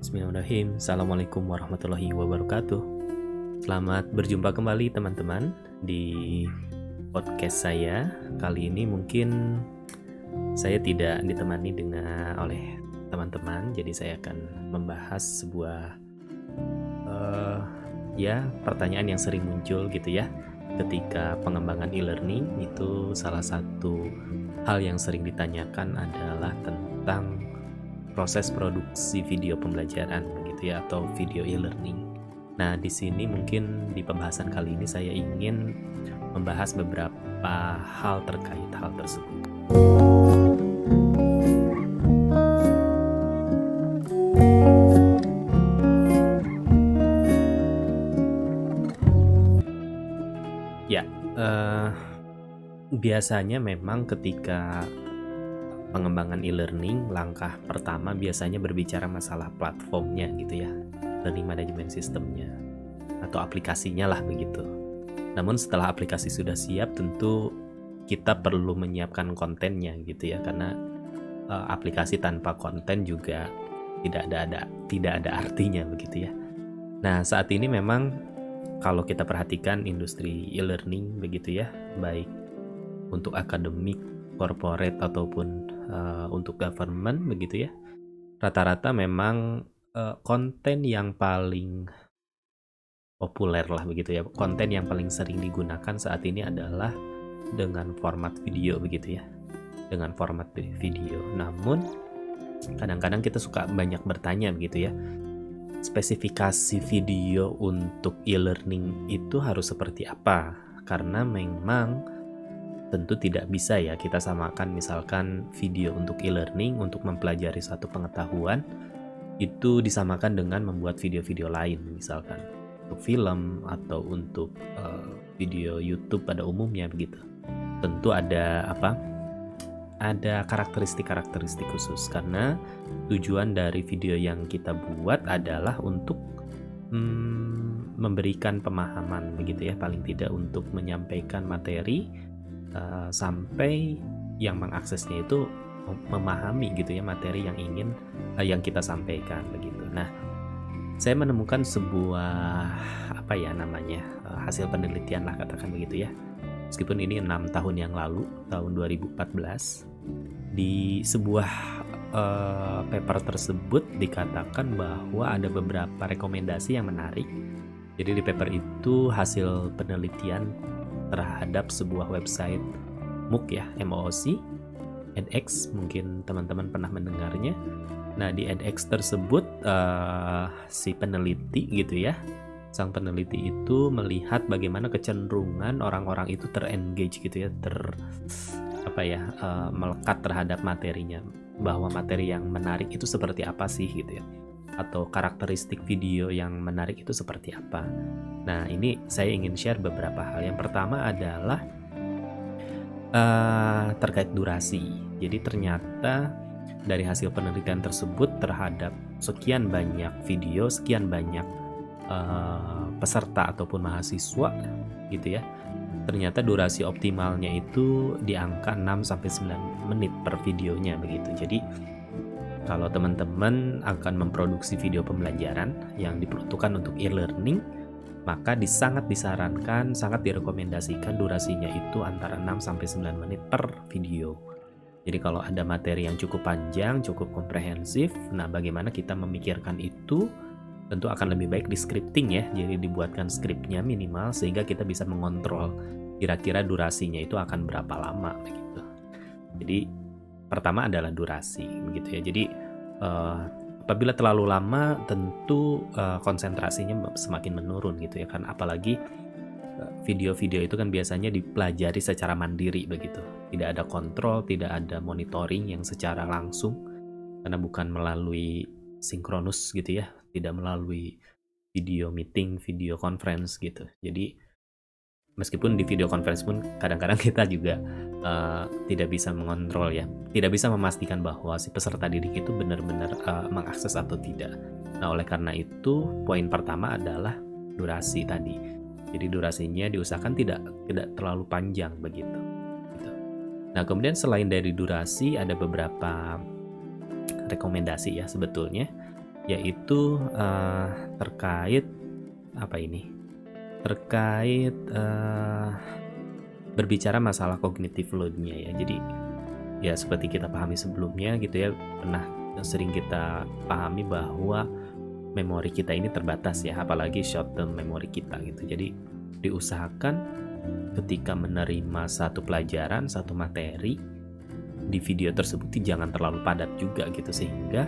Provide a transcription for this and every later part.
Bismillahirrahmanirrahim. Assalamualaikum warahmatullahi wabarakatuh. Selamat berjumpa kembali teman-teman di podcast saya. Kali ini mungkin saya tidak ditemani dengan oleh teman-teman, jadi saya akan membahas sebuah uh, ya pertanyaan yang sering muncul gitu ya ketika pengembangan e-learning itu salah satu hal yang sering ditanyakan adalah tentang proses produksi video pembelajaran begitu ya atau video e-learning. Nah, di sini mungkin di pembahasan kali ini saya ingin membahas beberapa hal terkait hal tersebut. Ya, uh, biasanya memang ketika pengembangan e-learning, langkah pertama biasanya berbicara masalah platformnya gitu ya, learning management systemnya atau aplikasinya lah begitu. Namun setelah aplikasi sudah siap, tentu kita perlu menyiapkan kontennya gitu ya, karena uh, aplikasi tanpa konten juga tidak ada ada tidak ada artinya begitu ya. Nah saat ini memang kalau kita perhatikan industri e-learning begitu ya, baik untuk akademik corporate ataupun uh, untuk government begitu ya. Rata-rata memang uh, konten yang paling populer lah begitu ya. Konten yang paling sering digunakan saat ini adalah dengan format video begitu ya. Dengan format video. Namun kadang-kadang kita suka banyak bertanya begitu ya. Spesifikasi video untuk e-learning itu harus seperti apa? Karena memang tentu tidak bisa ya kita samakan misalkan video untuk e-learning untuk mempelajari satu pengetahuan itu disamakan dengan membuat video-video lain misalkan untuk film atau untuk uh, video YouTube pada umumnya begitu. Tentu ada apa? Ada karakteristik-karakteristik khusus karena tujuan dari video yang kita buat adalah untuk hmm, memberikan pemahaman begitu ya paling tidak untuk menyampaikan materi uh, sampai yang mengaksesnya itu memahami gitu ya materi yang ingin uh, yang kita sampaikan begitu. Nah, saya menemukan sebuah apa ya namanya uh, hasil penelitian lah katakan begitu ya. Meskipun ini enam tahun yang lalu tahun 2014 di sebuah uh, paper tersebut dikatakan bahwa ada beberapa rekomendasi yang menarik. Jadi di paper itu hasil penelitian terhadap sebuah website. MOOC ya, MOOC, edX mungkin teman-teman pernah mendengarnya. Nah di edX tersebut uh, si peneliti gitu ya, sang peneliti itu melihat bagaimana kecenderungan orang-orang itu terengage gitu ya, ter apa ya uh, melekat terhadap materinya, bahwa materi yang menarik itu seperti apa sih gitu ya atau karakteristik video yang menarik itu seperti apa. Nah, ini saya ingin share beberapa hal. Yang pertama adalah uh, terkait durasi. Jadi ternyata dari hasil penelitian tersebut terhadap sekian banyak video, sekian banyak uh, peserta ataupun mahasiswa gitu ya. Ternyata durasi optimalnya itu di angka 6 sampai 9 menit per videonya begitu. Jadi kalau teman-teman akan memproduksi video pembelajaran yang diperuntukkan untuk e-learning, maka disangat disarankan, sangat direkomendasikan durasinya itu antara 6 sampai 9 menit per video. Jadi kalau ada materi yang cukup panjang, cukup komprehensif, nah bagaimana kita memikirkan itu tentu akan lebih baik di scripting ya. Jadi dibuatkan skripnya minimal sehingga kita bisa mengontrol kira-kira durasinya itu akan berapa lama begitu. Jadi pertama adalah durasi begitu ya jadi uh, apabila terlalu lama tentu uh, konsentrasinya semakin menurun gitu ya kan. Apalagi eh, video-video itu kan biasanya dipelajari secara mandiri begitu. Tidak ada kontrol tidak ada monitoring yang secara langsung. Karena bukan melalui sinkronus gitu ya. Tidak melalui video meeting video conference gitu. Jadi meskipun di video conference pun kadang-kadang kita juga uh, tidak bisa mengontrol ya tidak bisa memastikan bahwa si peserta didik itu benar-benar uh, mengakses atau tidak nah oleh karena itu poin pertama adalah durasi tadi jadi durasinya diusahakan tidak tidak terlalu panjang begitu gitu. nah kemudian selain dari durasi ada beberapa rekomendasi ya sebetulnya yaitu uh, terkait apa ini? Terkait uh, berbicara masalah kognitif load-nya ya. Jadi ya seperti kita pahami sebelumnya gitu ya, pernah sering kita pahami bahwa memori kita ini terbatas ya, apalagi short term memori kita gitu. Jadi diusahakan ketika menerima satu pelajaran, satu materi di video tersebut jangan terlalu padat juga gitu sehingga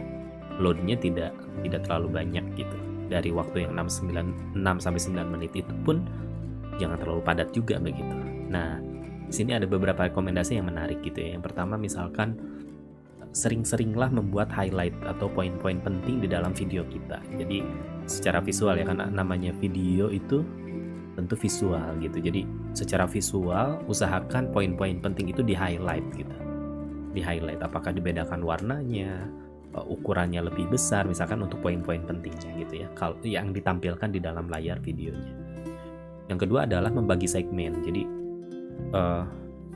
loadnya tidak tidak terlalu banyak gitu. Dari waktu yang 6 9 6 sampai 9 menit itu pun jangan terlalu padat juga begitu. Nah, di sini ada beberapa rekomendasi yang menarik gitu ya. Yang pertama misalkan sering-seringlah membuat highlight atau poin-poin penting di dalam video kita. Jadi secara visual ya karena namanya video itu tentu visual gitu. Jadi secara visual usahakan poin-poin penting itu di highlight gitu. Di highlight apakah dibedakan warnanya, uh, ukurannya lebih besar misalkan untuk poin-poin pentingnya gitu ya. Kalau yang ditampilkan di dalam layar videonya. Yang kedua adalah membagi segmen. Jadi uh,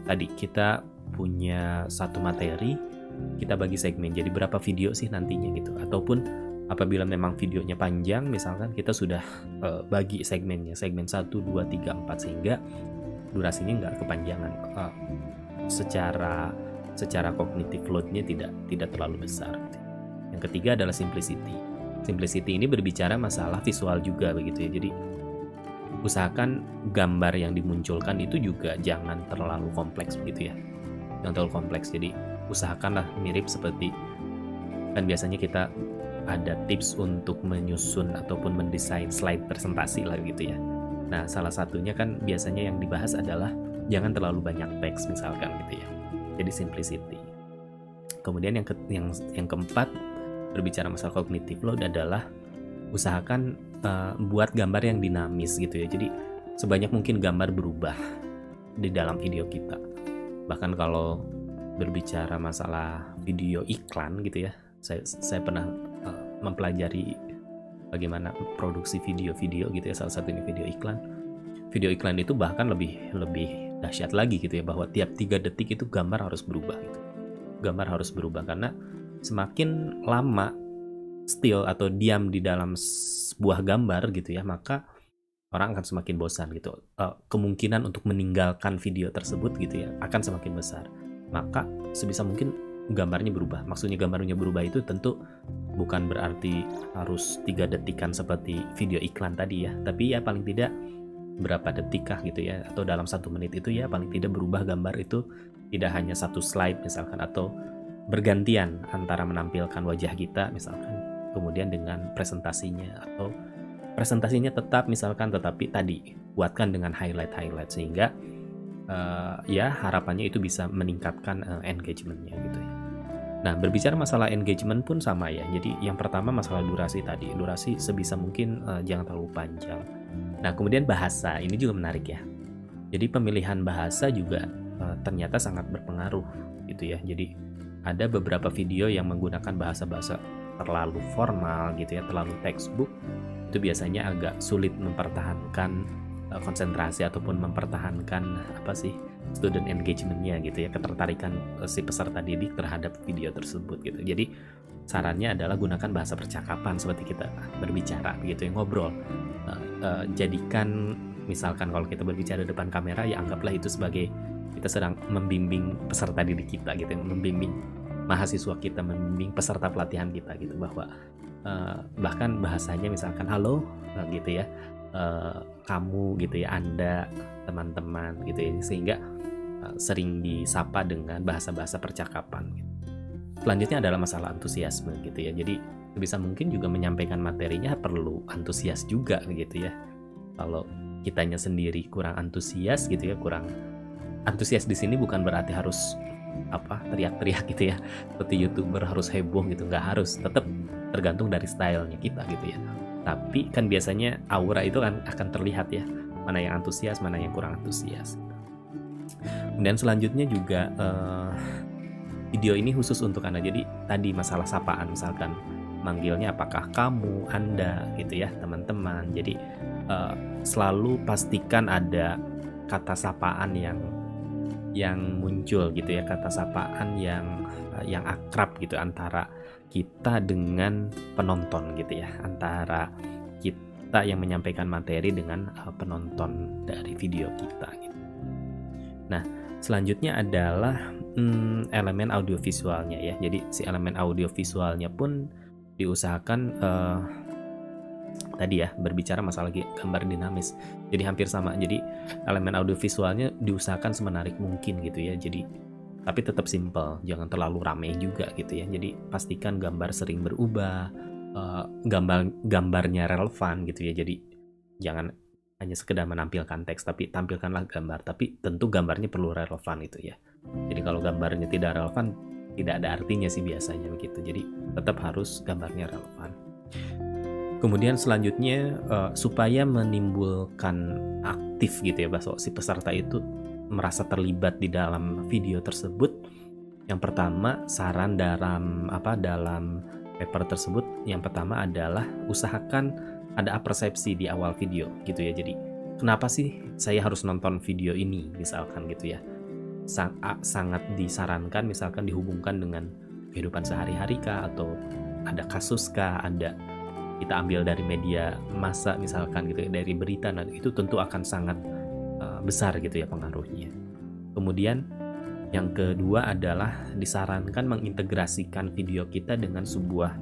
tadi kita punya satu materi kita bagi segmen jadi berapa video sih nantinya gitu ataupun apabila memang videonya panjang misalkan kita sudah uh, bagi segmennya segmen 1 2 3 4 sehingga durasinya nggak kepanjangan uh, secara secara kognitif loadnya tidak tidak terlalu besar gitu. Yang ketiga adalah simplicity simplicity ini berbicara masalah visual juga begitu ya jadi usahakan gambar yang dimunculkan itu juga jangan terlalu kompleks begitu ya jangan terlalu kompleks jadi usahakanlah mirip seperti kan biasanya kita ada tips untuk menyusun ataupun mendesain slide presentasi lah gitu ya. Nah, salah satunya kan biasanya yang dibahas adalah jangan terlalu banyak teks misalkan gitu ya. Jadi simplicity. Kemudian yang ke, yang yang keempat berbicara masalah kognitif load adalah usahakan uh, buat gambar yang dinamis gitu ya. Jadi sebanyak mungkin gambar berubah di dalam video kita. Bahkan kalau berbicara masalah video iklan gitu ya saya saya pernah uh, mempelajari bagaimana produksi video-video gitu ya salah satunya video iklan video iklan itu bahkan lebih lebih dahsyat lagi gitu ya bahwa tiap tiga detik itu gambar harus berubah gitu gambar harus berubah karena semakin lama still atau diam di dalam sebuah gambar gitu ya maka orang akan semakin bosan gitu uh, kemungkinan untuk meninggalkan video tersebut gitu ya akan semakin besar maka sebisa mungkin gambarnya berubah. Maksudnya gambarnya berubah itu tentu bukan berarti harus tiga detikan seperti video iklan tadi ya, tapi ya paling tidak berapa detikkah gitu ya, atau dalam satu menit itu ya paling tidak berubah gambar itu tidak hanya satu slide misalkan atau bergantian antara menampilkan wajah kita misalkan kemudian dengan presentasinya atau presentasinya tetap misalkan tetapi tadi buatkan dengan highlight-highlight sehingga uh, ya harapannya itu bisa meningkatkan uh, engagementnya gitu ya. Nah berbicara masalah engagement pun sama ya. Jadi yang pertama masalah durasi tadi, durasi sebisa mungkin uh, jangan terlalu panjang. Nah kemudian bahasa ini juga menarik ya. Jadi pemilihan bahasa juga uh, ternyata sangat berpengaruh gitu ya. Jadi ada beberapa video yang menggunakan bahasa-bahasa terlalu formal gitu ya, terlalu textbook. Itu biasanya agak sulit mempertahankan Eh, konsentrasi ataupun mempertahankan apa sih student engagementnya gitu ya ketertarikan eh, si peserta didik terhadap video tersebut gitu. Jadi sarannya adalah gunakan bahasa percakapan seperti kita berbicara gitu ya ngobrol. Uh, uh, jadikan misalkan kalau kita berbicara depan kamera ya anggaplah itu sebagai kita sedang membimbing peserta didik kita gitu ya membimbing mahasiswa kita membimbing peserta pelatihan kita gitu bahwa uh, bahkan bahasanya misalkan halo gitu ya uh, kamu gitu ya Anda teman-teman gitu ya sehingga uh, sering disapa dengan bahasa-bahasa percakapan gitu. selanjutnya adalah masalah antusiasme gitu ya jadi bisa mungkin juga menyampaikan materinya perlu antusias juga gitu ya kalau kitanya sendiri kurang antusias gitu ya kurang antusias di sini bukan berarti harus apa teriak-teriak gitu ya. Seperti youtuber harus heboh gitu. Nggak harus. Tetap tergantung dari stylenya kita gitu ya. Tapi kan biasanya aura itu kan akan terlihat ya. Mana yang antusias mana yang kurang antusias. Dan selanjutnya juga uh, video ini khusus untuk anda. Jadi tadi masalah sapaan misalkan. Manggilnya apakah kamu anda gitu ya teman-teman. Jadi uh, selalu pastikan ada kata sapaan yang yang muncul gitu ya kata sapaan yang yang akrab gitu antara kita dengan penonton gitu ya antara kita yang menyampaikan materi dengan uh, penonton dari video kita gitu. Nah selanjutnya adalah hmm, elemen audiovisualnya ya jadi si elemen audiovisualnya pun diusahakan uh, tadi ya berbicara masalah gambar dinamis. Jadi hampir sama. Jadi elemen audiovisualnya diusahakan semenarik mungkin gitu ya. Jadi tapi tetap simple jangan terlalu ramai juga gitu ya. Jadi pastikan gambar sering berubah uh, gambar gambarnya relevan gitu ya. Jadi jangan hanya sekedar menampilkan teks tapi tampilkanlah gambar. Tapi tentu gambarnya perlu relevan itu ya. Jadi kalau gambarnya tidak relevan tidak ada artinya sih biasanya begitu. Jadi tetap harus gambarnya relevan Kemudian selanjutnya uh, supaya menimbulkan aktif gitu ya bahwa si peserta itu merasa terlibat di dalam video tersebut. Yang pertama saran dalam apa dalam paper tersebut yang pertama adalah usahakan ada persepsi di awal video gitu ya. Jadi kenapa sih saya harus nonton video ini misalkan gitu ya. Sang, sangat disarankan misalkan dihubungkan dengan kehidupan sehari-hari kah atau ada kasus kah, ada kita ambil dari media massa misalkan gitu ya, dari berita nah itu tentu akan sangat uh, besar gitu ya pengaruhnya. Kemudian yang kedua adalah disarankan mengintegrasikan video kita dengan sebuah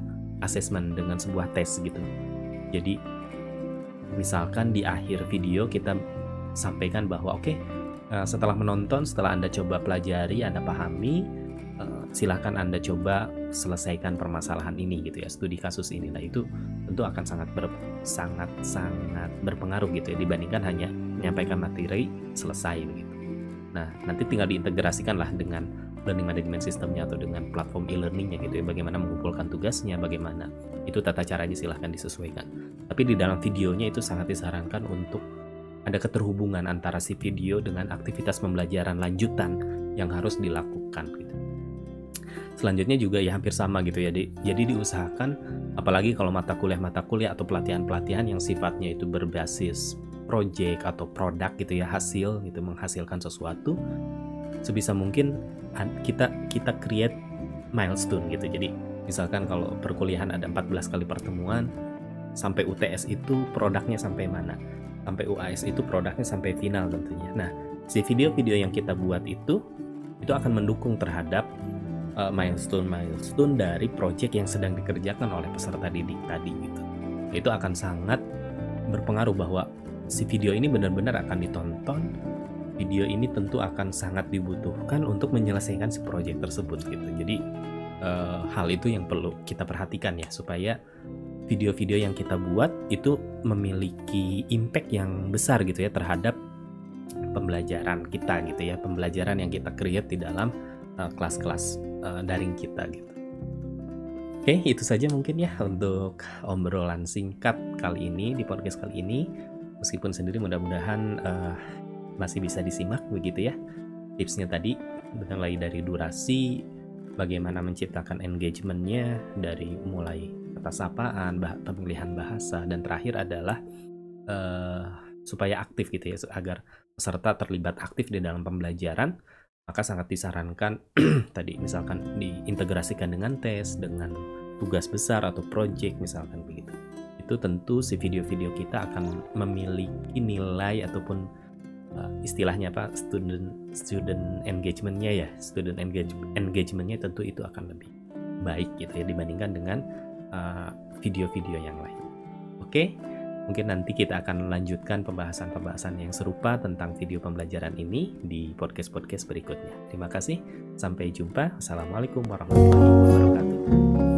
asesmen dengan sebuah tes gitu. Jadi misalkan di akhir video kita sampaikan bahwa oke okay, eh, setelah menonton setelah Anda coba pelajari, Anda pahami silahkan Anda coba selesaikan permasalahan ini gitu ya studi kasus ini. Nah itu tentu akan sangat ber, sangat sangat berpengaruh gitu ya dibandingkan hanya menyampaikan materi selesai begitu. Nah nanti tinggal diintegrasikan lah dengan learning management systemnya atau dengan platform e-learningnya gitu ya bagaimana mengumpulkan tugasnya bagaimana itu tata caranya silahkan disesuaikan. Tapi di dalam videonya itu sangat disarankan untuk ada keterhubungan antara si video dengan aktivitas pembelajaran lanjutan yang harus dilakukan gitu selanjutnya juga ya hampir sama gitu ya jadi diusahakan apalagi kalau mata kuliah-mata kuliah atau pelatihan-pelatihan yang sifatnya itu berbasis project atau produk gitu ya hasil gitu menghasilkan sesuatu sebisa mungkin kita kita create milestone gitu. Jadi misalkan kalau perkuliahan ada 14 kali pertemuan sampai UTS itu produknya sampai mana? Sampai UAS itu produknya sampai final tentunya. Nah si video-video yang kita buat itu itu akan mendukung terhadap milestone-milestone dari project yang sedang dikerjakan oleh peserta didik tadi gitu. Itu akan sangat berpengaruh bahwa si video ini benar-benar akan ditonton. Video ini tentu akan sangat dibutuhkan untuk menyelesaikan si project tersebut gitu. Jadi uh, hal itu yang perlu kita perhatikan ya supaya video-video yang kita buat itu memiliki impact yang besar gitu ya terhadap pembelajaran kita gitu ya, pembelajaran yang kita create di dalam kelas-kelas uh, daring kita gitu. Oke, itu saja mungkin ya untuk obrolan singkat kali ini di podcast kali ini. Meskipun sendiri mudah-mudahan uh, masih bisa disimak begitu ya. Tipsnya tadi mulai dari durasi, bagaimana menciptakan engagementnya dari mulai kata sapaan, bah pemilihan bahasa, dan terakhir adalah uh, supaya aktif gitu ya, agar peserta terlibat aktif di dalam pembelajaran maka sangat disarankan tadi misalkan diintegrasikan dengan tes, dengan tugas besar atau project misalkan begitu. Itu tentu si video-video kita akan memiliki nilai ataupun uh, istilahnya apa student student engagementnya ya student engage, engagementnya tentu itu akan lebih baik gitu ya dibandingkan dengan uh, video-video uh, yang lain. Oke. Okay? Mungkin nanti kita akan melanjutkan pembahasan-pembahasan yang serupa tentang video pembelajaran ini di podcast-podcast berikutnya. Terima kasih, sampai jumpa. Assalamualaikum warahmatullahi wabarakatuh.